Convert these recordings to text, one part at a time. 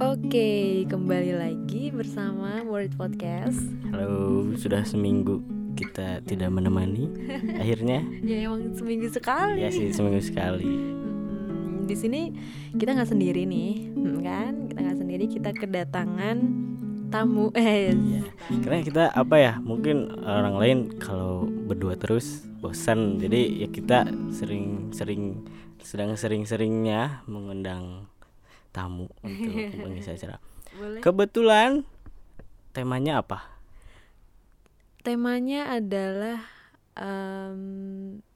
Oke, kembali lagi bersama Word Podcast. Halo, sudah seminggu kita tidak menemani. Akhirnya, Ya emang seminggu sekali. ya sih seminggu sekali. Hmm, di sini kita nggak sendiri nih, hmm, kan? Kita nggak sendiri, kita kedatangan tamu. Eh, Ya, karena kita apa ya? Mungkin orang lain kalau berdua terus bosan. Jadi ya kita sering-sering sedang sering-seringnya mengundang tamu untuk mengisi acara. boleh. Kebetulan temanya apa? Temanya adalah em,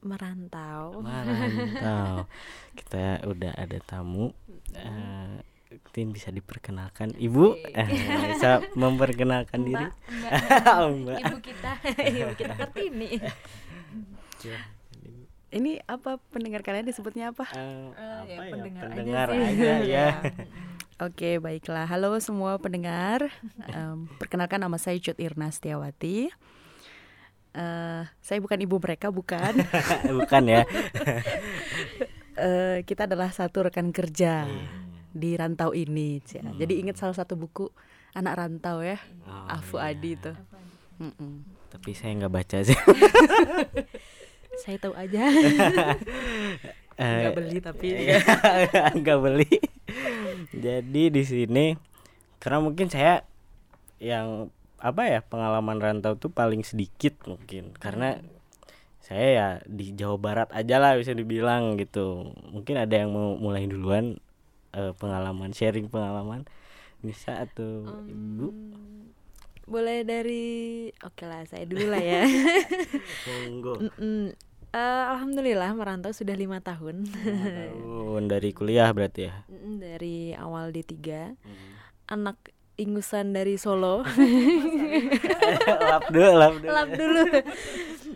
merantau. Merantau. Kita udah ada tamu. Eh, Tin bisa diperkenalkan Ibu eh, bisa memperkenalkan diri Mbak, Mbak. ibu kita, ibu kita Kartini. Ini apa pendengar kalian disebutnya apa? Eh, Eh, apa ya, ya, pendengar aja pendengar sih. aja, ya Oke, baiklah. Halo semua pendengar. Em, perkenalkan nama saya Cut Irna Setiawati. Eh, saya bukan ibu mereka, bukan. bukan ya Eh, kita adalah satu rekan kerja Iya. di rantau ini. Cia. Jadi ingat salah satu buku anak rantau ya, Oh, Afu iya. Adi itu. Tapi saya nggak baca sih Saya tahu aja. Nggak Eh, beli tapi. Nggak beli. Jadi di sini karena mungkin saya yang apa ya pengalaman rantau tuh paling sedikit mungkin. Karena saya ya di Jawa Barat aja lah bisa dibilang gitu. Mungkin ada yang mau mulai duluan eh, pengalaman sharing pengalaman. Bisa atau ibu. Hmm, boleh dari oke lah saya dulu lah ya. Monggo. Eh, alhamdulillah merantau sudah lima tahun. Tahun. Dari kuliah berarti ya? Mm, dari awal D3 Hmm. anak ingusan dari Solo. Lap dulu lap dulu. Lap dulu.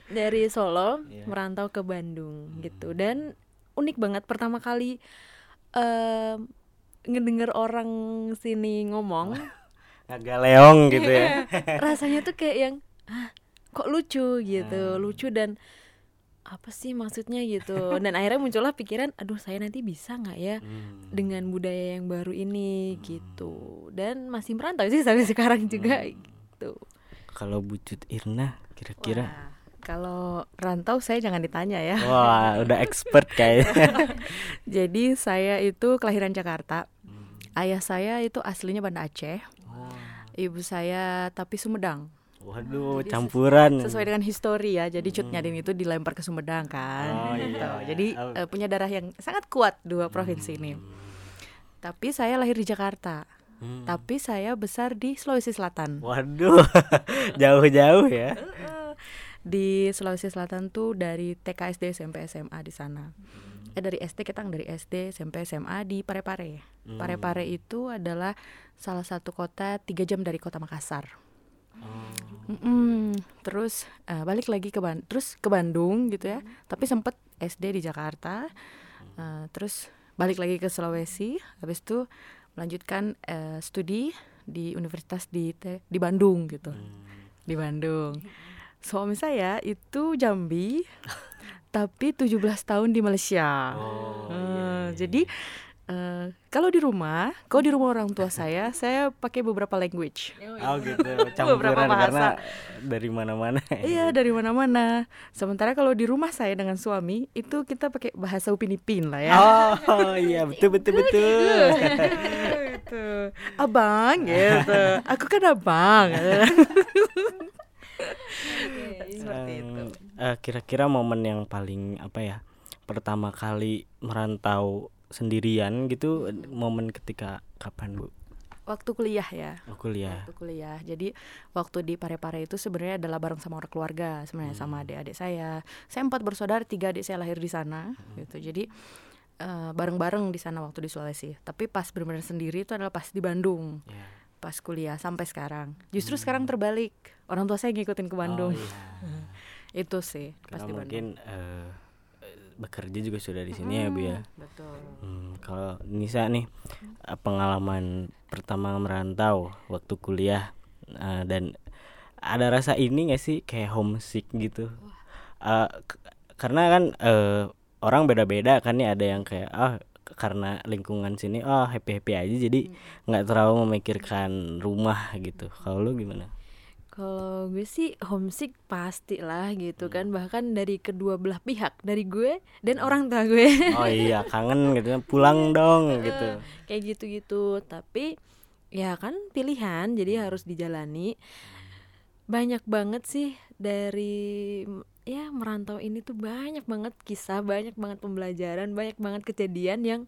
Dari Solo Iya. merantau ke Bandung gitu. Dan unik banget pertama kali em, ngedenger orang sini ngomong agak leong gitu ya rasanya tuh kayak yang "Hah, kok lucu gitu Hmm. lucu dan apa sih maksudnya gitu dan akhirnya muncullah pikiran aduh saya nanti bisa nggak ya Hmm. dengan budaya yang baru ini gitu dan masih merantau sih sampai sekarang juga Hmm. gitu kalau bucut Irna kira-kira kalau rantau saya jangan ditanya ya. Wah, udah expert kayaknya. Jadi saya itu kelahiran Jakarta. Ayah saya itu aslinya Banda Aceh. Ibu saya tapi Sumedang. Waduh, Jadi campuran. Sesuai dengan histori ya. Jadi Cut Nyadin itu dilempar ke Sumedang kan. Oh, gitu. iya. Jadi eh, punya darah yang sangat kuat dua provinsi ini. Tapi saya lahir di Jakarta. Hmm. Tapi saya besar di Sulawesi Selatan. Waduh, jauh-jauh ya. Di Sulawesi Selatan tuh dari TK SD SMP SMA di sana. Eh dari SD kita dari SD SMP SMA di Parepare. Hmm. Parepare itu adalah salah satu kota tiga jam dari kota Makassar. Oh. Mm-mm. Terus eh, balik lagi ke Ban- terus ke Bandung gitu ya. Tapi sempet SD di Jakarta. Eh, terus balik lagi ke Sulawesi. Habis itu melanjutkan eh, studi di universitas di di Bandung gitu. Di Bandung. Suami saya itu Jambi. tapi 17 tahun di Malaysia. Oh, Eh, iya, iya, jadi eh, kalau di rumah, kalau di rumah orang tua saya, saya pakai beberapa language. Oh gitu, campuran bahasa. karena dari mana-mana. Iya dari mana-mana. Sementara kalau di rumah saya dengan suami itu kita pakai bahasa Upin Ipin lah ya. Oh iya betul betul betul. gitu. Abang gitu. Aku kan abang. Seperti itu. Eh, kira-kira momen yang paling apa ya? Pertama kali merantau sendirian gitu, momen ketika kapan bu? Waktu kuliah ya. Oh, kuliah. Waktu kuliah. Jadi waktu di Parepare itu sebenarnya adalah bareng sama orang keluarga sebenarnya sama adik-adik saya. Saya empat bersaudara, tiga adik saya lahir di sana gitu. Jadi eh, bareng-bareng di sana waktu di Sulawesi. Tapi pas benar-benar sendiri itu adalah pas di Bandung. Ya. Pas kuliah sampai sekarang. Justru sekarang terbalik. Orang tua saya ngikutin ke Bandung. Oh, iya. Itu sih Karena Bandung. mungkin eh, bekerja juga sudah di sini ya bu ya. Betul. Hmm, kalau Nisa nih eh, pengalaman pertama merantau waktu kuliah eh, dan ada rasa ini gak sih kayak homesick gitu? Eh, k- karena kan eh, orang beda-beda kan nih ada yang kayak ah karena lingkungan sini oh happy happy aja jadi nggak terlalu memikirkan rumah gitu kalau lu gimana Kalau gue sih homesick pasti lah gitu kan. Bahkan dari kedua belah pihak dari gue dan orang tua gue. Oh iya kangen gitu pulang dong gitu. Kayak gitu-gitu. Tapi ya kan pilihan jadi harus dijalani. Banyak banget sih dari ya merantau ini tuh banyak banget kisah banyak banget pembelajaran banyak banget kejadian yang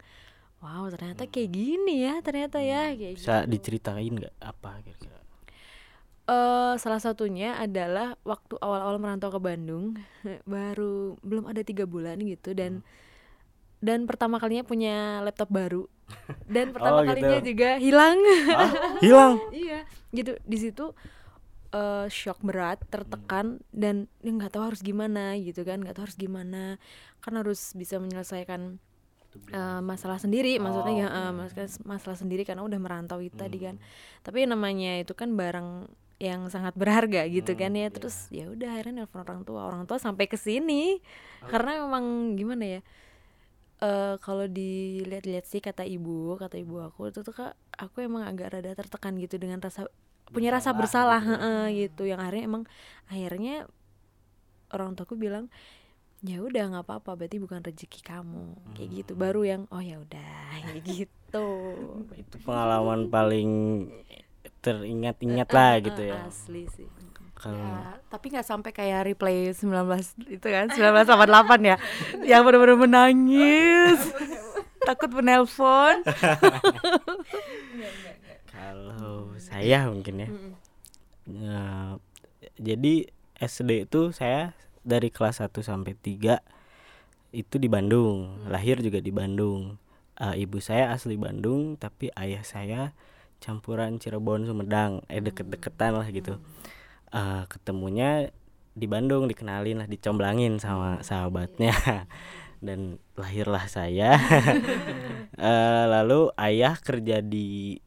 wow ternyata kayak gini ya ternyata ya kayak gitu. bisa diceritain nggak apa kira-kira Eh, salah satunya adalah waktu awal-awal merantau ke Bandung. Baru belum ada tiga bulan gitu dan dan pertama kalinya punya laptop baru. Dan pertama Oh, gitu. kalinya juga hilang. Ah, hilang? Iya gitu. Di situ eh, shock berat tertekan dan ya nggak tahu harus gimana gitu kan nggak tahu harus gimana. Kan harus bisa menyelesaikan eh, masalah sendiri maksudnya ya eh, mas- masalah sendiri karena udah merantau itu tadi kan. Tapi namanya itu kan barang yang sangat berharga gitu kan ya. Terus ya udah akhirnya nelfon orang tua orang tua sampai ke sini. Karena memang gimana ya eh kalau dilihat-lihat sih kata ibu kata ibu aku itu tuh kak aku emang agak rada tertekan gitu dengan rasa punya rasa bersalah heeh, gitu. Yang akhirnya emang akhirnya orang tuaku bilang ya udah nggak apa-apa berarti bukan rezeki kamu. Kayak gitu. Baru yang oh ya udah kayak gitu. Itu pengalaman paling teringat-ingat lah gitu ya. asli sih. Kalau Ya, tapi nggak sampai kayak replay 19 itu kan 1988 ya yang benar-benar menangis takut menelpon. Kalau saya mungkin ya. Nah, jadi SD itu saya dari kelas 1 sampai 3 itu di Bandung, lahir juga di Bandung. Eh, ibu saya asli Bandung, tapi ayah saya campuran Cirebon Sumedang, eh deket-deketan lah gitu. Eh, ketemunya di Bandung, dikenalin lah, dicomblangin sama sahabatnya. Dan lahirlah saya. Eh, lalu ayah kerja di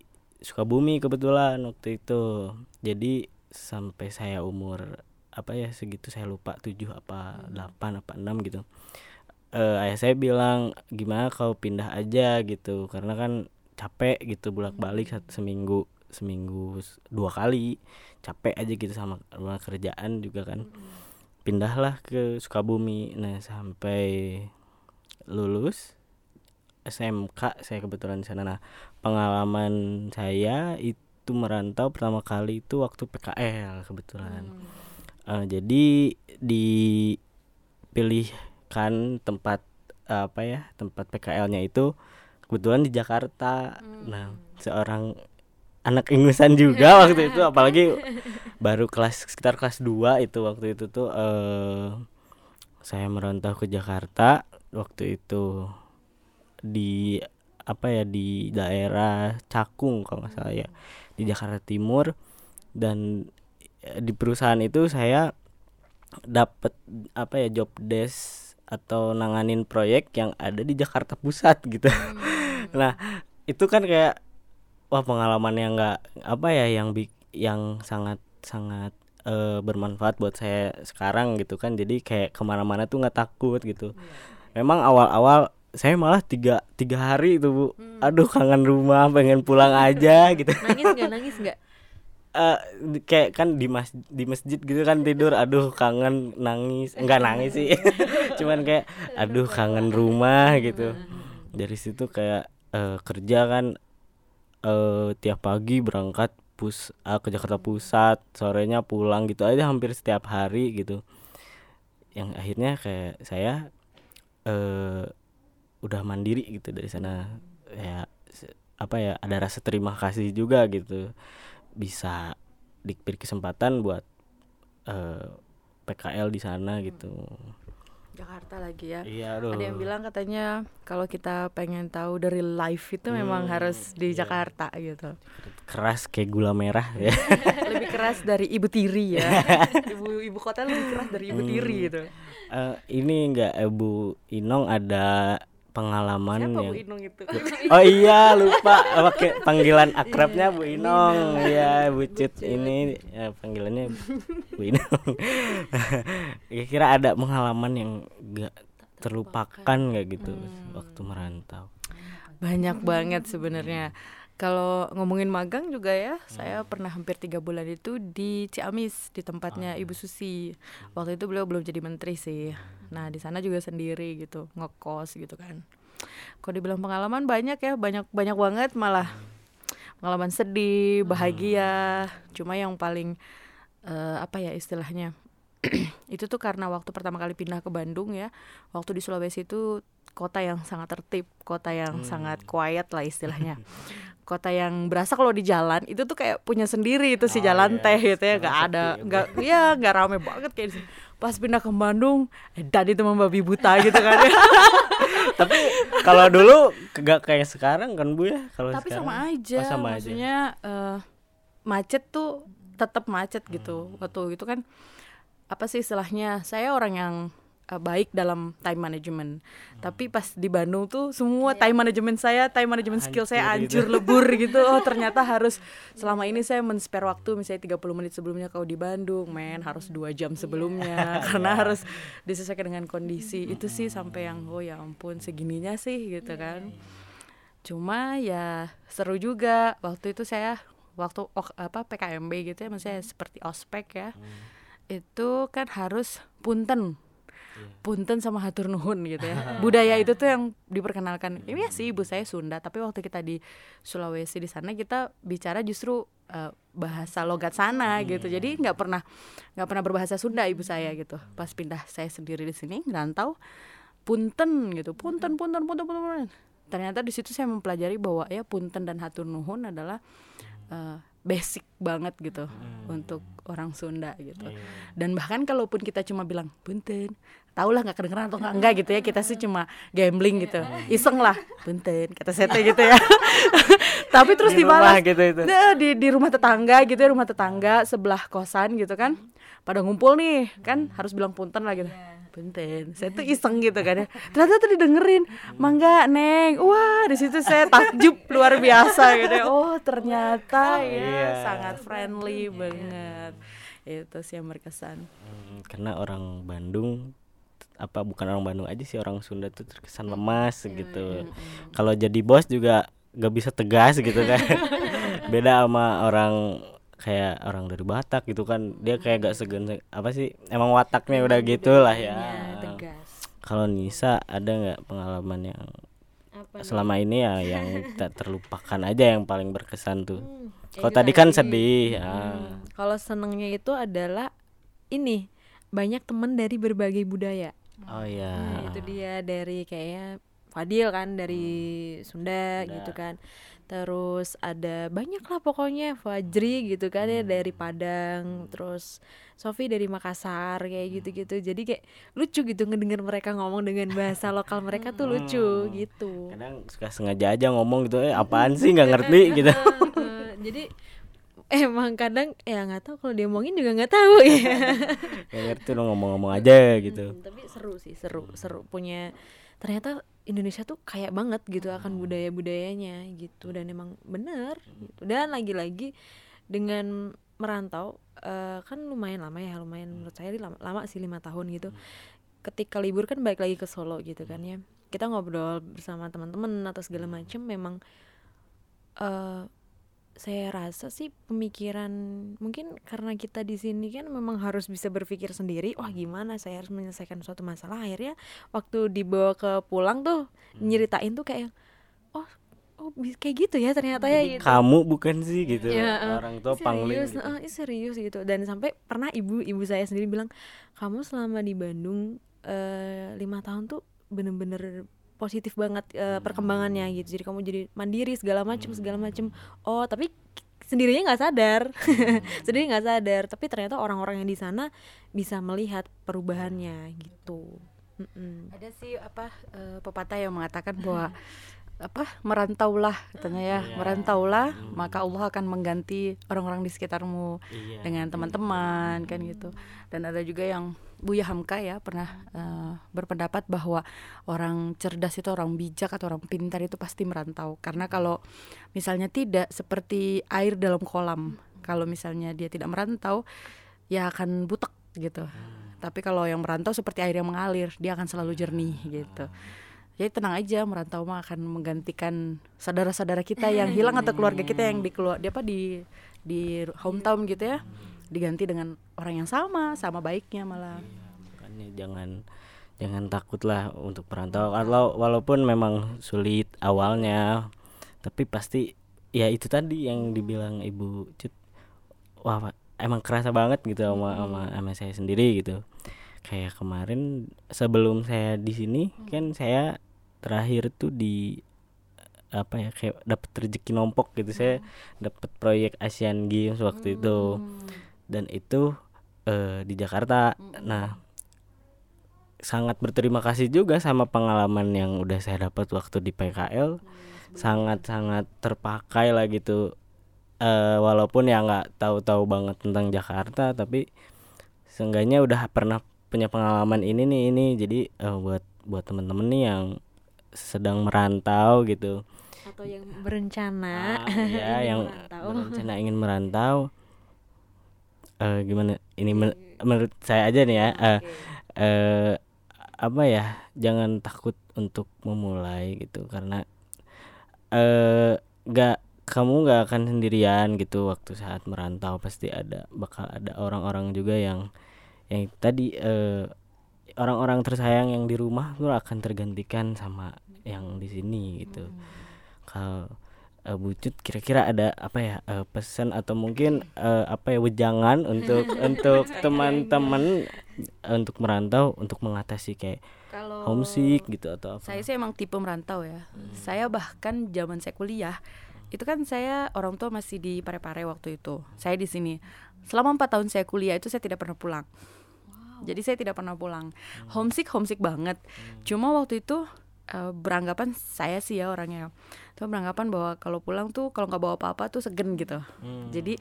Sukabumi kebetulan waktu itu. Jadi sampai saya umur apa ya segitu saya lupa 7 apa 8 apa 6 gitu. Eh ayah saya bilang gimana kau pindah aja gitu karena kan capek gitu bolak-balik satu seminggu seminggu s- dua kali capek aja gitu sama sama kerjaan juga kan. Pindahlah ke Sukabumi. Nah sampai lulus SMK saya kebetulan di sana. Nah pengalaman saya itu merantau pertama kali itu waktu PKL kebetulan. Eh, jadi dipilihkan tempat apa ya tempat PKL-nya itu kebetulan di Jakarta. Nah seorang anak ingusan juga waktu itu apalagi baru kelas sekitar kelas 2 itu waktu itu tuh eh saya merantau ke Jakarta waktu itu di apa ya di daerah Cakung kalau nggak salah ya di Jakarta Timur. Dan eh, di perusahaan itu saya dapat apa ya job desk atau nanganin proyek yang ada di Jakarta Pusat gitu nah itu kan kayak wah pengalaman yang nggak apa ya yang bik- yang sangat sangat eh, bermanfaat buat saya sekarang gitu kan. Jadi kayak ke mana-mana tuh nggak takut gitu. Memang awal-awal saya malah tiga tiga hari itu bu. Aduh kangen rumah pengen pulang aja gitu. Nangis nggak? Nangis nggak? Di- kayak kan di mas di masjid gitu kan tidur aduh kangen nangis. Enggak nangis sih. Cuman kayak aduh kangen rumah gitu. Dari situ kayak eh, kerja kan eh tiap pagi berangkat pus ah, ke Jakarta Pusat sorenya pulang gitu aja hampir setiap hari gitu. Yang akhirnya kayak saya eh udah mandiri gitu dari sana. Ya apa ya ada rasa terima kasih juga gitu. Bisa diberi kesempatan buat eh PKL di sana gitu Jakarta lagi ya. Iya aduh. ada yang bilang katanya kalau kita pengen tahu dari live itu memang harus di Jakarta gitu. Keras kayak gula merah ya. Lebih keras dari ibu tiri ya. Ibu ibu kota lebih keras dari ibu tiri gitu. Eh, ini enggak eh, Bu Inong ada pengalaman siapa yang bu Inung itu? Oh iya lupa. Pakai panggilan akrabnya Bu Inong ya bucut ini ya, panggilannya Bu Inong kira-kira ada pengalaman yang enggak terlupakan nggak gitu waktu merantau. Banyak banget sebenarnya. Kalau ngomongin magang juga ya saya pernah hampir tiga bulan itu di Ciamis di tempatnya Ibu Susi. Waktu itu beliau belum jadi menteri sih nah di sana juga sendiri gitu ngekos gitu kan. Kalau dibilang pengalaman banyak ya banyak banyak banget malah. Pengalaman sedih bahagia. Cuma yang paling eh, apa ya istilahnya? Itu tuh karena waktu pertama kali pindah ke Bandung ya waktu di Sulawesi itu kota yang sangat tertib kota yang sangat quiet lah istilahnya. Kota yang berasa kalau di jalan itu tuh kayak punya sendiri itu si Oh, jalan iya. teh gitu ya. Nggak ada nggak ya nggak rame banget kayak di sini. Pas pindah ke Bandung eh, dan itu membabi buta gitu kan ya. Tapi kalau dulu nggak kayak sekarang kan bu ya? Kalau tapi sekarang? sama aja Oh, sama aja. maksudnya eh, macet tuh tetap macet gitu Hmm. waktu itu kan. Apa sih istilahnya? Saya orang yang eh, baik dalam time management. Hmm. tapi pas di Bandung tuh semua time management saya time management skill saya Hancur hancur lebur gitu. Oh ternyata harus selama ini saya men-spare waktu misalnya 30 menit sebelumnya kalau di Bandung. Men harus dua jam sebelumnya. Karena harus disesuaikan dengan kondisi. Itu sih sampai yang oh ya ampun segininya sih gitu kan. cuma ya seru juga. Waktu itu saya waktu apa PKMB gitu ya maksudnya seperti ospek ya. Itu kan harus punten punten sama hatur nuhun gitu ya. Budaya itu tuh yang diperkenalkan. Ini ya sih ibu saya Sunda. Tapi waktu kita di Sulawesi di sana kita bicara justru eh, bahasa logat sana gitu. Jadi nggak pernah nggak pernah berbahasa Sunda ibu saya gitu. Pas pindah saya sendiri di sini ngerantau punten gitu. Punten punten punten punten, punten. ternyata di situ saya mempelajari bahwa ya punten dan hatur nuhun adalah eh, basic banget gitu untuk orang Sunda gitu. Iya. dan bahkan kalaupun kita cuma bilang punten tau lah nggak kedengeran atau nggak enggak gitu ya. Kita sih cuma gambling gitu. Iseng lah. Punten kata sete gitu ya. Tapi terus Di rumah dibalas. gitu itu. Nah, di di rumah tetangga gitu ya rumah tetangga sebelah kosan gitu kan. Pada ngumpul nih kan harus bilang punten lah gitu. Punten. Saya tuh iseng gitu kan ya. Ternyata tuh didengerin mangga neng. Wah di situ saya takjub luar biasa gitu ya. Oh ternyata ya Iya. sangat friendly banget. Itu sih yang berkesan Hmm, karena orang Bandung apa bukan orang Bandung aja sih orang Sunda tuh terkesan lemas gitu. kalau jadi bos juga gak bisa tegas gitu kan. Beda sama orang kayak orang dari Batak gitu kan. Dia kayak gak segan apa sih emang wataknya udah gitulah ya. tegas. Kalau Nisa ada nggak pengalaman yang apa selama ini ya yang tak terlupakan aja yang paling berkesan tuh? Ya kalau tadi kan sedih ya Hmm, kalau senengnya itu adalah ini banyak temen dari berbagai budaya oh ya Nah, itu dia dari kayaknya Fadil kan dari Sunda Sunda. gitu kan. Terus ada banyak lah pokoknya Fajri gitu kan ya dari Padang, terus Sofi dari Makassar kayak gitu-gitu. Jadi kayak lucu gitu ngedenger mereka ngomong dengan bahasa lokal mereka tuh lucu gitu. kadang suka sengaja aja ngomong gitu eh apaan sih? Nggak ngerti gitu. jadi emang kadang ya nggak tahu kalau dia ngomongin juga nggak tahu ya. nggak ngerti lo ngomong-ngomong aja gitu. Hmm, tapi seru sih seru seru punya ternyata Indonesia tuh kayak banget gitu akan budaya budayanya gitu. Dan emang bener gitu. Dan lagi-lagi dengan merantau eh, kan lumayan lama ya lumayan menurut saya lama, lama sih lima tahun gitu. Ketika libur kan balik lagi ke Solo gitu kan ya. Kita ngobrol bersama teman-teman atau segala macem memang eh saya rasa sih pemikiran mungkin karena kita di sini kan memang harus bisa berpikir sendiri wah gimana saya harus menyelesaikan suatu masalah? Akhirnya waktu dibawa ke pulang tuh nyeritain tuh kayak oh oh kayak gitu ya ternyata ya gitu. Kamu bukan sih gitu. Ya, orang tua pangling serius, gitu. eh, ih, serius gitu. Dan sampai pernah ibu ibu saya sendiri bilang kamu selama di Bandung lima tahun tuh bener-bener positif banget eh, perkembangannya gitu. Jadi kamu jadi mandiri segala macem segala macem. Oh tapi sendirinya nggak sadar. Sendiri nggak sadar. Tapi ternyata orang-orang yang di sana bisa melihat perubahannya gitu. Mm-mm. ada sih apa eh, pepatah yang mengatakan bahwa apa merantaulah katanya ya. Iya. merantaulah maka Allah akan mengganti orang-orang di sekitarmu Iya. dengan teman-teman kan gitu. Dan ada juga yang Buya Hamka ya pernah eh, berpendapat bahwa orang cerdas itu orang bijak atau orang pintar itu pasti merantau. Karena kalau misalnya tidak seperti air dalam kolam kalau misalnya dia tidak merantau ya akan butek gitu. Tapi kalau yang merantau seperti air yang mengalir dia akan selalu jernih gitu. Jadi tenang aja merantau mah akan menggantikan saudara-saudara kita yang hilang atau keluarga kita yang di keluar dia apa di di hometown gitu ya diganti dengan orang yang sama sama baiknya malah. Makanya jangan jangan takut lah untuk merantau kalau walaupun memang sulit awalnya tapi pasti ya itu tadi yang dibilang ibu Cut wah emang kerasa banget gitu sama sama sama saya sendiri gitu. Kayak kemarin sebelum saya di sini kan saya terakhir tuh di apa ya kayak dapat rezeki nombok gitu. Saya dapat proyek Asian Games waktu itu dan itu eh, di Jakarta. Nah sangat berterima kasih juga sama pengalaman yang udah saya dapat waktu di PKL sangat-sangat terpakai lah gitu. Eh walaupun ya nggak tahu-tahu banget tentang Jakarta tapi seenggaknya udah pernah punya pengalaman ini nih ini. Jadi eh, buat buat temen-temen nih yang sedang merantau gitu. Atau yang berencana. Ah, ya yang merantau. berencana ingin merantau eh gimana? Ini men- menurut saya aja nih ya eh eh, apa ya jangan takut untuk memulai gitu. Karena eh nggak kamu nggak akan sendirian gitu waktu saat merantau. Pasti ada bakal ada orang-orang juga yang yang tadi eh, orang-orang tersayang yang di rumah tuh akan tergantikan sama yang di sini gitu. Kalau eh, bucut kira-kira ada apa ya eh, pesan atau mungkin eh, apa ya wejangan untuk untuk teman-teman eh, untuk merantau untuk mengatasi kayak kalau homesick gitu atau apa Saya sih emang tipe merantau ya. Saya bahkan zaman saya kuliah itu kan saya orang tua masih di Parepare waktu itu. Saya di sini. Selama empat tahun saya kuliah itu saya tidak pernah pulang. Jadi saya tidak pernah pulang. Homesick homesick banget. Cuma waktu itu eh, beranggapan saya sih ya orangnya. Tuh beranggapan bahwa kalau pulang tuh kalau nggak bawa apa-apa tuh segen gitu. Jadi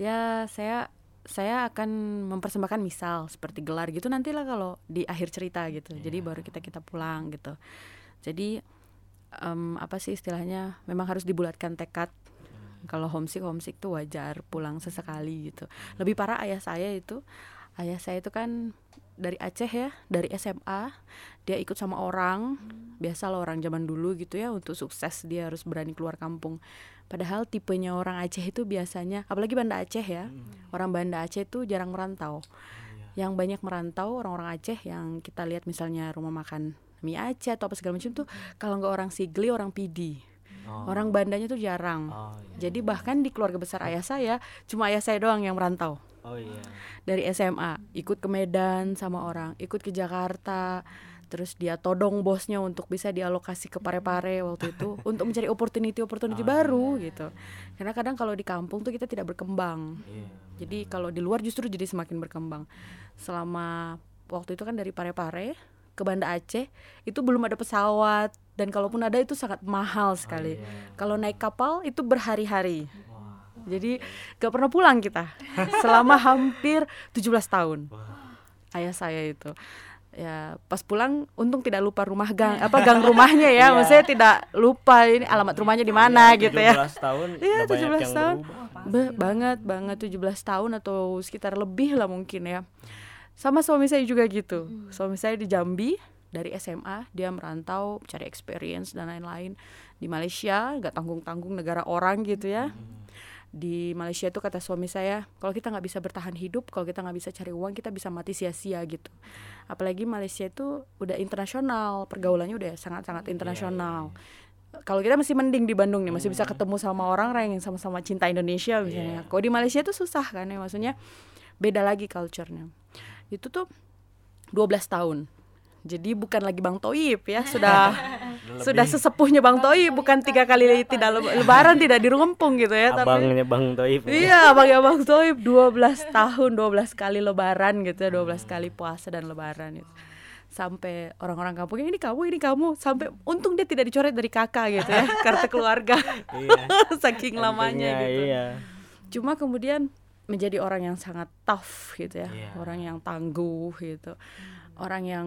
ya saya saya akan mempersembahkan misal seperti gelar gitu nantilah kalau di akhir cerita gitu. Jadi baru kita kita pulang gitu. Jadi em, apa sih istilahnya? Memang harus dibulatkan tekad. Kalau homesick homesick tuh wajar pulang sesekali gitu. Lebih parah ayah saya itu. Ayah saya itu kan dari Aceh ya, dari SMA. Dia ikut sama orang. Biasa lah orang zaman dulu gitu ya untuk sukses dia harus berani keluar kampung. Padahal tipenya orang Aceh itu biasanya, apalagi Banda Aceh ya, orang Banda Aceh itu jarang merantau. Yang banyak merantau orang-orang Aceh yang kita lihat misalnya rumah makan mie Aceh atau apa segala macam tuh, kalau nggak orang Sigli, orang Pidi. Orang Bandanya tuh jarang. oh iya Jadi bahkan di keluarga besar ayah saya, cuma ayah saya doang yang merantau oh iya. Dari SMA ikut ke Medan sama orang ikut ke Jakarta terus dia todong bosnya untuk bisa dialokasi ke Parepare waktu itu untuk mencari opportunity opportunity baru gitu. Karena kadang kalau di kampung tuh kita tidak berkembang. Iya jadi kalau di luar justru jadi semakin berkembang. Selama waktu itu kan dari Parepare ke Banda Aceh itu belum ada pesawat dan kalaupun ada itu sangat mahal sekali. Kalau naik kapal itu berhari-hari jadi gak pernah pulang kita selama hampir 17 tahun. Ayah saya itu. Ya, pas pulang untung tidak lupa rumah gang apa gang rumahnya ya. Maksudnya tidak lupa ini alamat rumahnya di mana gitu ya. 17 tahun Iya, udah banyak 17 yang tahun. Be- banget banget 17 tahun atau sekitar lebih lah mungkin ya. Sama suami saya juga gitu. Suami saya di Jambi dari SMA dia merantau cari experience dan lain-lain di Malaysia nggak tanggung-tanggung negara orang gitu ya di Malaysia itu kata suami saya kalau kita nggak bisa bertahan hidup kalau kita nggak bisa cari uang kita bisa mati sia-sia gitu. Apalagi Malaysia itu udah internasional pergaulannya udah sangat-sangat internasional. kalau kita masih mending di Bandung nih masih bisa ketemu sama orang-orang yang sama-sama cinta Indonesia misalnya. Kalau di Malaysia itu susah kan ya maksudnya beda lagi culture-nya. Itu tuh 12 tahun. Jadi bukan lagi Bang Toib ya sudah sudah sesepuhnya Bang Toib bukan tiga kali tidak le- lebaran tidak di Rumpung gitu ya tapi abangnya bang Toib Iya, Bang ya Bang Toib 12 tahun, 12 kali lebaran gitu ya, 12 kali puasa dan lebaran gitu. Sampai orang-orang kampung ini kamu, ini kamu, sampai untung dia tidak dicoret dari kakak gitu ya, kartu keluarga. Iya. Saking lamanya Untungnya, gitu. iya Cuma kemudian menjadi orang yang sangat tough gitu ya, Iya. orang yang tangguh gitu. Orang yang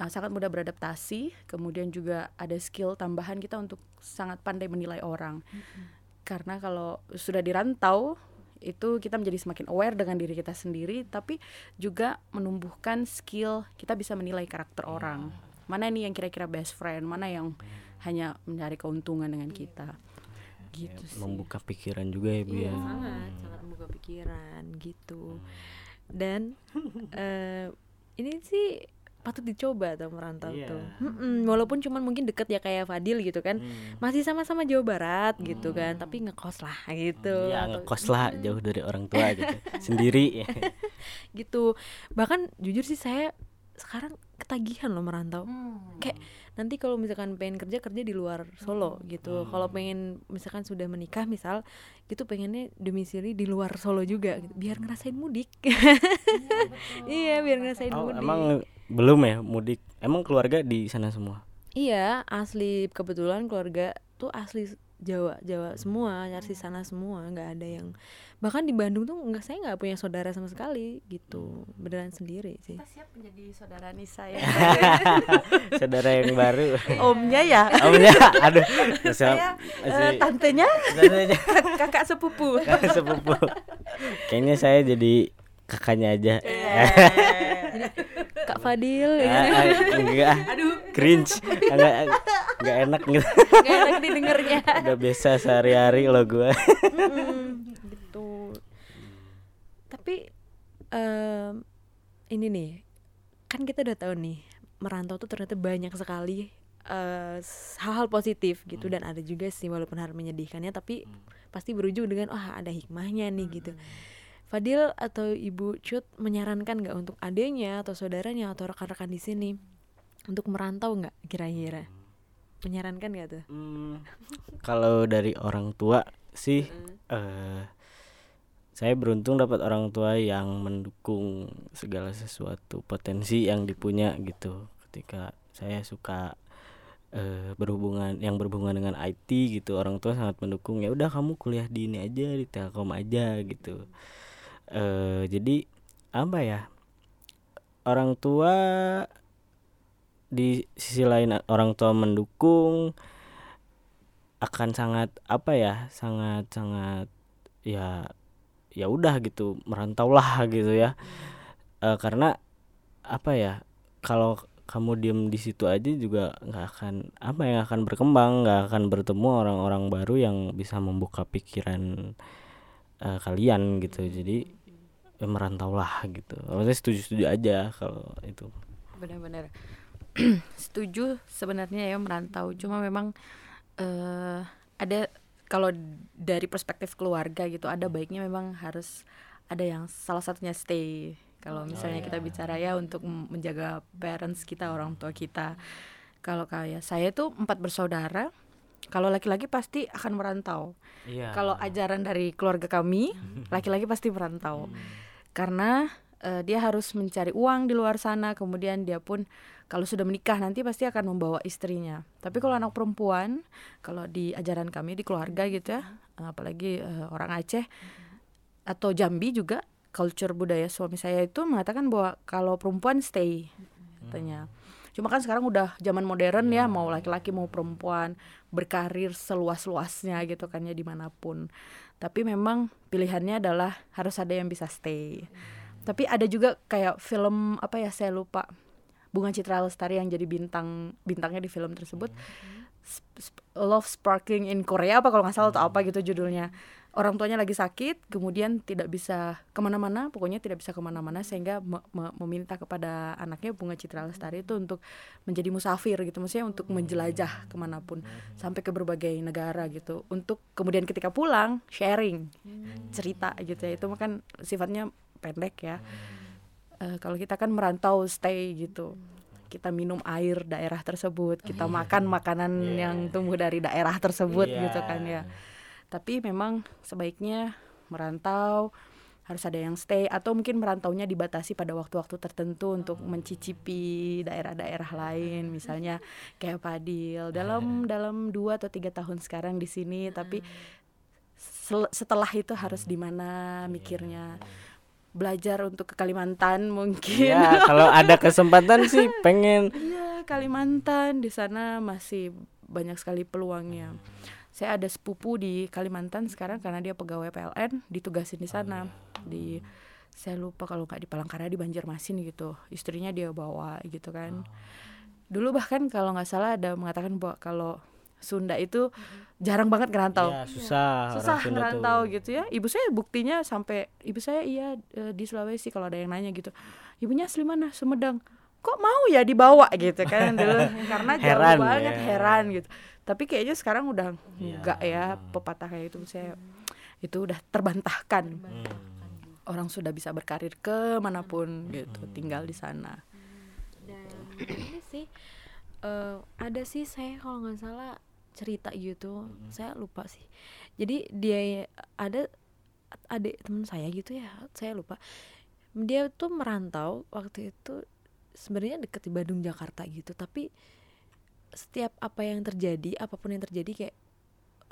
uh, sangat mudah beradaptasi, kemudian juga ada skill tambahan kita untuk sangat pandai menilai orang. Karena kalau sudah dirantau itu kita menjadi semakin aware dengan diri kita sendiri tapi juga menumbuhkan skill kita bisa menilai karakter orang. Mana nih yang kira-kira best friend? Mana yang hanya mencari keuntungan dengan kita? Gitu sih. membuka pikiran juga ya Bu ya. sangat sangat membuka pikiran gitu. Dan eh ini sih patut dicoba tuh merantau Iya. tuh. Mm-mm, walaupun cuman mungkin deket ya kayak Fadil gitu kan. Hmm. masih sama-sama Jawa Barat gitu kan tapi ngekos lah gitu. Ya Atau- ngekos lah jauh dari orang tua gitu. Sendiri. gitu. Bahkan jujur sih saya sekarang ketagihan loh merantau. Kayak nanti kalau misalkan pengen kerja kerja di luar Solo gitu. Kalau pengen misalkan sudah menikah misal gitu pengennya domisili di luar Solo juga gitu biar ngerasain mudik. Iya biar ngerasain Oh, mudik. emang belum ya mudik. Emang keluarga di sana semua. iya asli kebetulan keluarga tuh asli Jawa Jawa semua asli sana semua nggak ada yang bahkan di Bandung tuh nggak saya nggak punya saudara sama sekali gitu beneran sendiri sih kita siap menjadi saudara Nisa ya Saudara yang baru. omnya ya Omnya aduh. Masih, saya masih eh, tantenya Tantenya. kakak sepupu kakak sepupu. Kayaknya saya jadi kakaknya aja. Kak Fadil ah, enggak. aduh. Cringe. Enggak enggak enak gitu. nggak enak didengarnya. Udah biasa sehari-hari lo gua. Mm-mm, gitu. Tapi em, ini nih kan kita udah tahu nih merantau tuh ternyata banyak sekali eh, hal-hal positif gitu. Dan ada juga sih walaupun hal menyedihkannya tapi pasti berujung dengan wah ada hikmahnya nih gitu Fadil atau Ibu Cut menyarankan nggak untuk adanya atau saudaranya atau rekan-rekan di sini untuk merantau nggak kira-kira? Menyarankan nggak tuh? Hmm, kalau dari orang tua sih eh saya beruntung dapat orang tua yang mendukung segala sesuatu potensi yang dipunya gitu. Ketika saya suka eh, berhubungan yang berhubungan dengan IT gitu orang tua sangat mendukung ya udah kamu kuliah di ini aja di Telkom aja gitu eh jadi apa ya orang tua di sisi lain orang tua mendukung akan sangat apa ya sangat sangat ya ya udah gitu merantaulah gitu ya. Eh, karena apa ya kalau kamu diem di situ aja juga nggak akan apa yang akan berkembang nggak akan bertemu orang-orang baru yang bisa membuka pikiran eh, kalian gitu. Jadi ya merantaulah gitu. Maksudnya setuju setuju aja kalau itu. Benar-benar. Setuju sebenarnya ya merantau. Cuma memang eh ada kalau dari perspektif keluarga gitu ada baiknya memang harus ada yang salah satunya stay. Kalau misalnya kita bicara ya untuk menjaga parents kita orang tua kita. Kalau kayak saya tuh empat bersaudara kalau laki-laki pasti akan merantau. Iya. Kalau ajaran dari keluarga kami laki-laki pasti merantau karena eh, dia harus mencari uang di luar sana kemudian dia pun kalau sudah menikah nanti pasti akan membawa istrinya. Tapi kalau anak perempuan kalau di ajaran kami di keluarga gitu ya apalagi eh, orang Aceh atau Jambi juga culture budaya suami saya itu mengatakan bahwa kalau perempuan stay katanya. Cuma kan sekarang udah zaman modern ya mau laki-laki mau perempuan berkarir seluas-luasnya gitu kan ya di mana pun tapi memang pilihannya adalah harus ada yang bisa stay. Tapi ada juga kayak film apa ya saya lupa. Bunga Citra Lestari yang jadi bintang bintangnya di film tersebut. Sp- Sp- Love Sparking in Korea apa kalau nggak salah atau apa gitu judulnya orang tuanya lagi sakit kemudian tidak bisa ke mana-mana pokoknya tidak bisa ke mana-mana sehingga me- me- meminta kepada anaknya Bunga Citra Lestari itu untuk menjadi musafir gitu maksudnya untuk menjelajah ke mana pun sampai ke berbagai negara gitu untuk kemudian ketika pulang sharing cerita gitu ya. Itu kan sifatnya pendek ya. Eh, kalau kita kan merantau stay gitu. Kita minum air daerah tersebut kita makan makanan yang tumbuh dari daerah tersebut Iya. gitu kan ya tapi memang sebaiknya merantau harus ada yang stay atau mungkin merantaunya dibatasi pada waktu-waktu tertentu untuk mencicipi daerah-daerah lain misalnya kayak Padil. Dalam dalam dua atau tiga tahun sekarang di sini tapi sel- setelah itu harus di mana mikirnya? Belajar untuk ke Kalimantan mungkin. Ya kalau ada kesempatan sih pengen. Iya, Kalimantan di sana masih banyak sekali peluangnya. Saya ada sepupu di Kalimantan sekarang karena dia pegawai PLN ditugasin di sana. Di saya lupa kalau nggak di Palangkaraya di Banjarmasin gitu. Istrinya dia bawa gitu kan. Dulu bahkan kalau nggak salah ada mengatakan bahwa kalau Sunda itu jarang banget ngerantau. Ya, susah. susah tuh. ngerantau gitu ya. Ibu saya buktinya sampai ibu saya iya eh, di Sulawesi kalau ada yang nanya gitu. Ibunya asli mana? Sumedang kok mau ya dibawa gitu kan dulu. Karena jauh Heran banget ya. heran gitu. Tapi kayaknya sekarang udah Iya. enggak ya pepatah kayak itu saya itu udah terbantahkan. Hmm. orang sudah bisa berkarir ke mana pun gitu tinggal di sana. Dan ini sih eh, ada sih saya kalau nggak salah cerita gitu saya lupa sih. Jadi dia ada adik teman saya gitu ya saya lupa. Dia tuh merantau waktu itu sebenarnya deket di Bandung Jakarta gitu. Tapi setiap apa yang terjadi apa pun yang terjadi kayak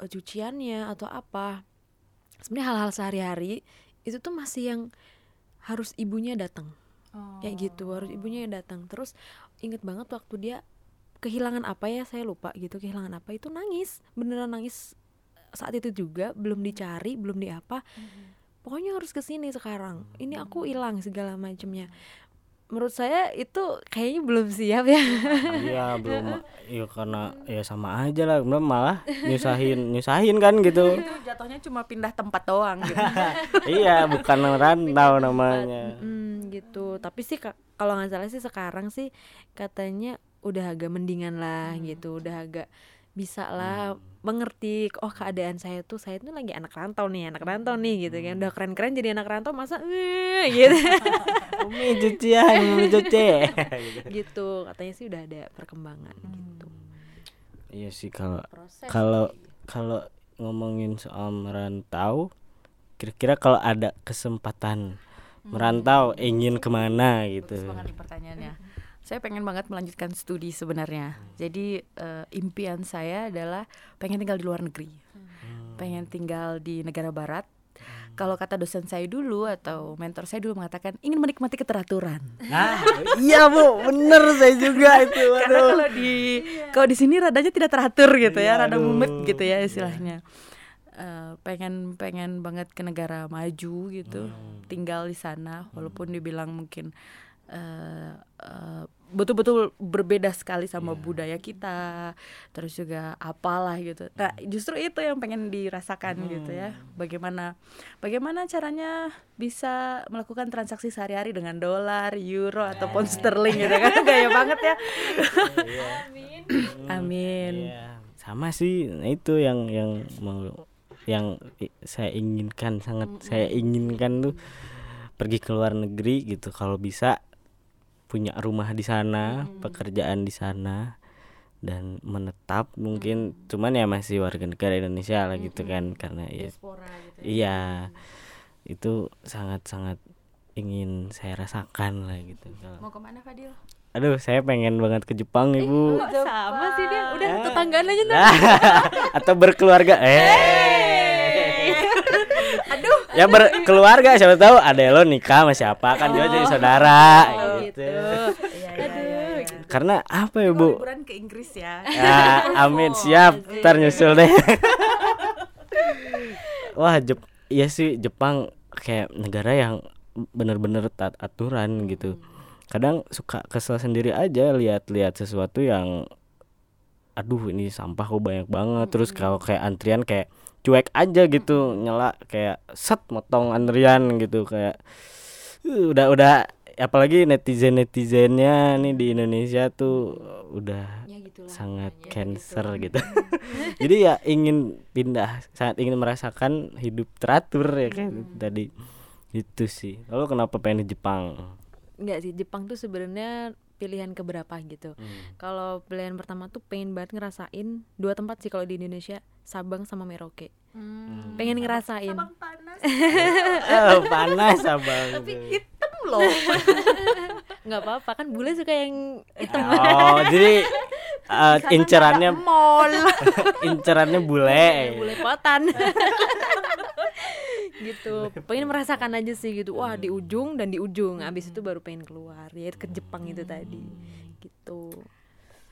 eh, cuciannya atau apa sebenarnya hal-hal sehari-hari itu tuh masih yang harus ibunya datang. Kayak gitu harus ibunya yang datang. Terus inget banget waktu dia kehilangan apa ya saya lupa gitu kehilangan apa itu nangis. Beneran nangis saat itu juga belum dicari belum di apa pokoknya harus ke sini sekarang. Ini aku hilang segala macamnya menurut saya itu kayaknya belum siap ya. Iya belum. Ya karena ya sama aja lah belum malah nyusahin nyusahin kan gitu. Itu jatuhnya cuma pindah tempat doang gitu. Iya bukan rantau namanya. Hmm, gitu. Tapi sih ka- kalau nggak salah sih sekarang sih katanya udah agak mendingan lah gitu udah agak bisa lah mengerti oh keadaan saya tuh saya tuh lagi anak rantau nih anak rantau nih gitu kan. Udah keren keren jadi anak rantau masa eh, gitu. Umi cucian Umi cuci. Gitu. Katanya sih udah ada perkembangan gitu. Iya sih kalau kalau kalau ngomongin soal merantau kira-kira kalau ada kesempatan merantau ingin ke mana gitu. Bagus pertanyaannya. Saya pengen banget melanjutkan studi sebenarnya. Jadi eh, impian saya adalah pengen tinggal di luar negeri. Pengen tinggal di negara barat. Kalau kata dosen saya dulu atau mentor saya dulu mengatakan ingin menikmati keteraturan. nah iya bu. Bener saya juga itu. Karena aduh kalau di kalau di sini radanya tidak teratur gitu ya, Iya, rada mumet gitu ya istilahnya. Eh, pengen pengen banget ke negara maju gitu, tinggal di sana walaupun dibilang mungkin eh, eh, betul-betul berbeda sekali sama budaya kita, terus juga apalah gitu. Nah justru itu yang pengen dirasakan gitu ya, bagaimana bagaimana caranya bisa melakukan transaksi sehari-hari dengan dolar, euro atau pound sterling gitu kan, gaya banget ya. Amin. Iya, sama sih nah itu yang yang mau yang saya inginkan sangat saya inginkan tuh pergi ke luar negeri gitu. Kalau bisa punya rumah di sana pekerjaan di sana dan menetap mungkin cuman ya masih warga negara Indonesia lah gitu kan karena ya iya itu sangat sangat ingin saya rasakan lah gitu. Kalau Mau ke mana Fadil? aduh saya pengen banget ke Jepang ibu. sama sih dia. Udah tetanggaan aja Nah, atau berkeluarga. Eh. Aduh. ya berkeluarga siapa tahu. Ada lo nikah sama siapa kan dia jadi saudara gitu. Iya, iya, iya, iya. karena apa ya bu? Liburan ke Inggris ya. ya amin. Siap ntar nyusul deh. Wah Jep iya sih Jepang kayak negara yang bener-bener taat aturan gitu. Kadang suka kesel sendiri aja lihat-lihat sesuatu yang aduh ini sampah kok banyak banget. Terus kalau kayak antrian kayak cuek aja gitu nyela kayak set motong antrian gitu kayak uh, udah udah apalagi netizen netizennya nih di Indonesia tuh udah ya gitulah sangat namanya, cancer gitu. gitu. Jadi ya ingin pindah, sangat ingin merasakan hidup teratur ya kan tadi itu sih. Lalu kenapa pengen di Jepang? Enggak sih Jepang tuh sebenarnya pilihan keberapa gitu Hmm. kalau pilihan pertama tuh pengen banget ngerasain dua tempat sih kalau di Indonesia Sabang sama Merauke pengen ngerasain. Abang panas. Oh, panas abang. Tapi hitam loh. nggak apa-apa kan bule suka yang hitam. Oh, jadi uh, incerannya mall. incerannya bule. bule potan. Gitu. Pengen merasakan aja sih gitu. Wah di ujung dan di ujung. Abis itu baru pengen keluar. Ya ke Jepang itu tadi. Gitu.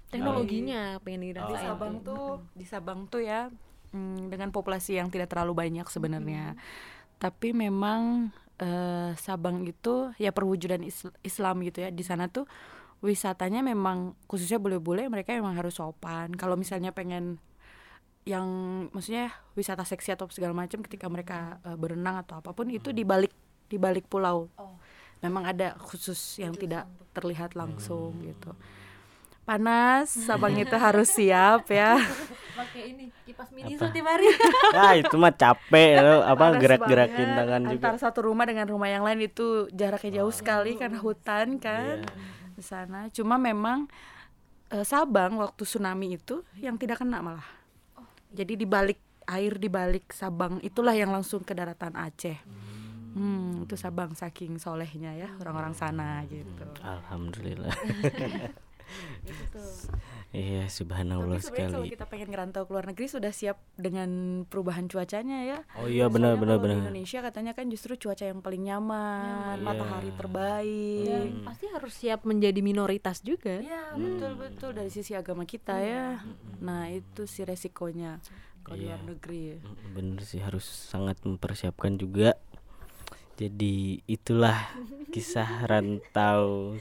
Teknologinya pengen di dirasain Sabang tuh, di Sabang tuh ya mm, dengan populasi yang tidak terlalu banyak sebenarnya. Tapi memang eh, Sabang itu ya perwujudan Is- Islam gitu ya. Di sana tuh wisatanya memang khususnya bule-bule mereka memang harus sopan. Kalau misalnya pengen yang maksudnya wisata seksi atau segala macam ketika mereka eh, berenang atau apa pun itu di balik di balik pulau. Memang ada khusus yang tidak terlihat langsung gitu. Panas, Sabang itu harus siap ya. pakai ini kipas mini setiap hari Nah, itu mah capek lo apa gerak-gerakin tangan juga. Antara satu rumah dengan rumah yang lain itu jaraknya jauh sekali karena hutan kan Iya. di sana. Cuma memang eh, Sabang waktu tsunami itu yang tidak kena malah. Jadi di balik air di balik Sabang itulah yang langsung ke daratan Aceh. Hmm, itu Sabang saking solehnya ya orang-orang sana gitu. Alhamdulillah. itu Iya, subhanallah Tapi sebenarnya kalau sekali. kita pengen ngerantau ke luar negeri sudah siap dengan perubahan cuacanya ya. Oh iya Soalnya benar benar benar. Indonesia katanya kan justru cuaca yang paling nyaman, Iya. matahari terbaik. dan pasti harus siap menjadi minoritas juga Iya betul betul dari sisi agama kita ya. Nah itu sih resikonya kalau di Iya. luar negeri. Mm, Bener sih harus sangat mempersiapkan juga. Jadi itulah kisah rantau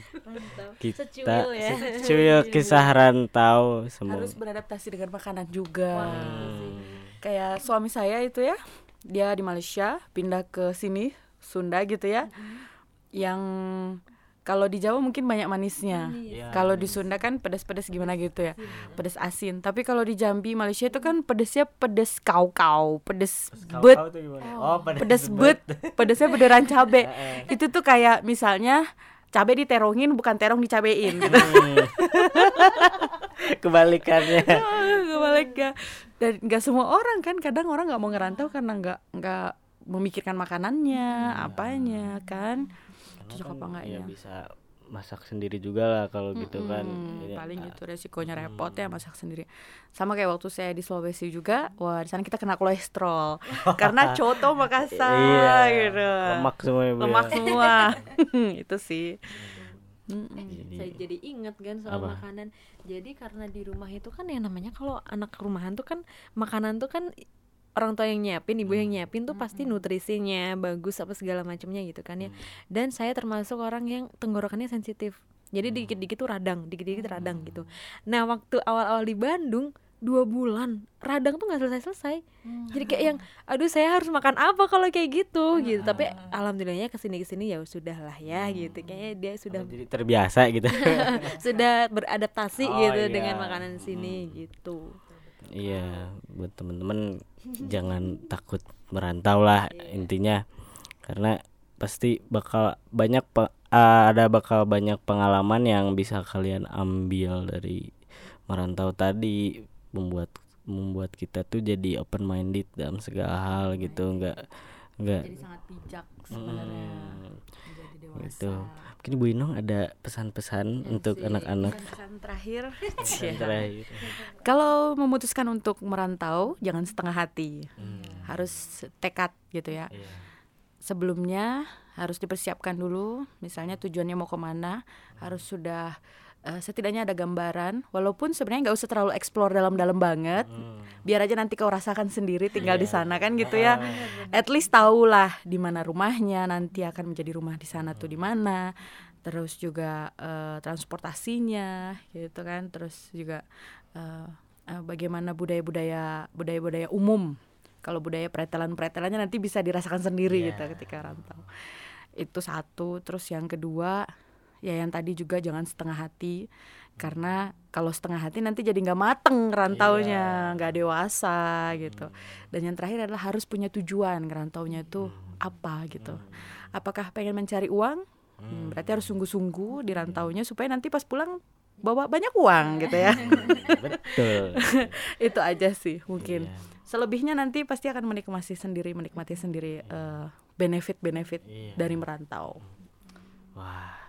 kita. Secuil ya. Secuil kisah rantau semua. Harus beradaptasi dengan makanan juga. Hmm. Kayak suami saya itu ya, dia di Malaysia pindah ke sini Sunda gitu ya. Yang kalau di Jawa mungkin banyak manisnya. Iya, Kalau di Sunda kan pedas-pedas gimana gitu ya. Pedas asin. Tapi kalau di Jambi Malaysia itu kan pedesnya pedes kau-kau, pedes bet, Kau-kau tuh gimana? Oh, pedes bet, pedesnya beneran cabe. itu tuh kayak misalnya cabe diterongin bukan terong dicabein gitu. Kebalikannya. Kebalik ya. Dan nggak semua orang kan kadang orang nggak mau ngerantau karena nggak nggak memikirkan makanannya, apanya kan. Cocok apa enggak ya ya? bisa masak sendiri juga lah kalau gitu kan. Hmm, paling ah, itu resikonya repot ya masak sendiri. Sama kayak waktu saya di Sulawesi juga, wah di sana kita kena kolesterol karena coto Makassar Iya. gitu. Lemak semua ya, ya. Lemak semua. itu sih. Mm-mm. Jadi- saya jadi inget kan soal Apa? makanan jadi karena di rumah itu kan yang namanya kalau anak rumahan tuh kan makanan tuh kan orang tua yang nyiapin ibu yang nyiapin tuh pasti nutrisinya bagus apa segala macamnya gitu kan ya. Dan saya termasuk orang yang tenggorokannya sensitif. Jadi dikit-dikit tuh radang dikit-dikit radang gitu. Nah waktu awal-awal di Bandung dua bulan radang tuh nggak selesai-selesai. Jadi kayak yang aduh saya harus makan apa kalau kayak gitu? Gitu. Tapi alhamdulillahnya ke sini ke sini ya sudah lah ya gitu. Kayaknya dia sudah Oh, jadi terbiasa gitu. sudah beradaptasi Oh, gitu iya. dengan makanan sini gitu Iya, buat temen-temen jangan takut merantau lah intinya. Karena pasti bakal banyak pe- ah, ada bakal banyak pengalaman yang bisa kalian ambil dari merantau tadi membuat membuat kita tuh jadi open minded dalam segala hal gitu nggak nggak Jadi sangat bijak sebenarnya. Hmm, gitu mungkin Bu Inong ada pesan-pesan untuk anak-anak Pesan terakhir. yang terakhir Kalau memutuskan untuk merantau, jangan setengah hati. Hmm, Harus tekad gitu ya. iya. Sebelumnya harus dipersiapkan dulu. Misalnya tujuannya mau ke mana, harus sudah eh, setidaknya ada gambaran. Walaupun sebenarnya nggak usah terlalu explore dalam-dalam banget. Hmm. Biar aja nanti kau rasakan sendiri tinggal di sana kan gitu ya. At least tahulah di mana rumahnya nanti akan menjadi rumah di sana tuh di mana. Terus juga eh, transportasinya gitu kan. Terus juga eh, eh, bagaimana budaya-budaya budaya-budaya umum. Kalau budaya pretelan-pretelannya nanti bisa dirasakan sendiri Iya. gitu ketika rantau. Itu satu. Terus yang kedua ya yang tadi juga jangan setengah hati karena kalau setengah hati nanti jadi nggak mateng rantaunya nggak dewasa gitu. Dan yang terakhir adalah harus punya tujuan ngerantaunya itu apa gitu. Apakah pengen mencari uang? Hmm, berarti harus sungguh-sungguh di rantaunya supaya nanti pas pulang bawa banyak uang gitu ya. Betul. Itu aja sih mungkin. Iya. selebihnya nanti pasti akan menikmati sendiri menikmati sendiri eh, benefit-benefit Iya. dari merantau. Wah,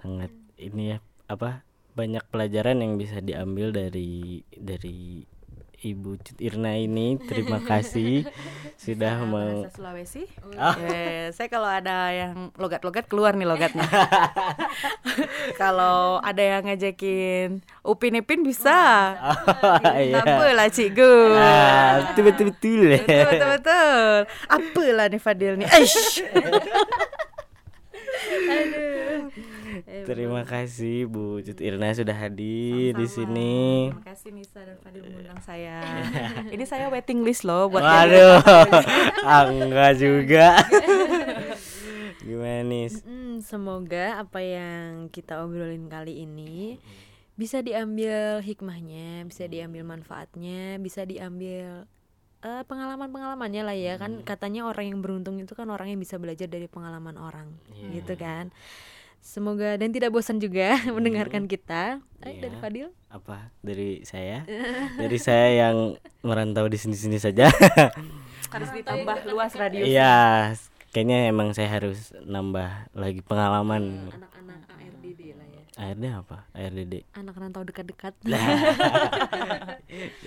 sangat ini ya apa banyak pelajaran yang bisa diambil dari dari Ibu Cut Irna ini. Terima kasih sudah mau bahasa Sulawesi. Ah. Eh, saya kalau ada yang logat-logat keluar nih logatnya. kalau ada yang ngajakin Upin Ipin bisa. iya. Apa lah cikgu. Ah, betul betul betul. Betul betul betul. Apalah nih Fadil nih. Aish. Terima kasih Bu Cut Irna sudah hadir di sini. Terima kasih Nisa dan Fadil mengundang saya. Ini saya waiting list loh buat Waduh, ah, enggak juga. Gimana nih? Semoga apa yang kita obrolin kali ini bisa diambil hikmahnya, bisa diambil manfaatnya, bisa diambil eh, pengalaman-pengalamannya lah ya kan katanya orang yang beruntung itu kan orang yang bisa belajar dari pengalaman orang gitu kan. Semoga dan tidak bosan juga mendengarkan kita. Eh, dari Iya. Fadil. Apa dari saya? Dari saya yang merantau di sini-sini saja. harus ditambah luas radius. Iya, kayaknya emang saya harus nambah lagi pengalaman. Anak-anak ARDD lah ya. ARD apa? ARDD. Anak rantau dekat-dekat.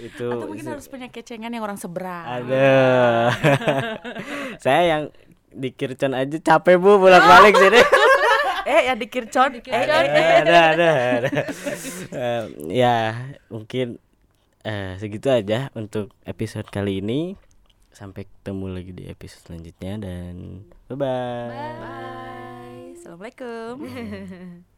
Itu Atau mungkin harus punya kecengan yang orang seberang. Aduh. saya yang di Kircon aja capek Bu bolak-balik sini. eh ya di Kircon. Eh, eh, Eh, ada ada ada. Eh, ya, mungkin eh, segitu aja untuk episode kali ini. Sampai ketemu lagi di episode selanjutnya dan bye bye. Bye. Assalamualaikum.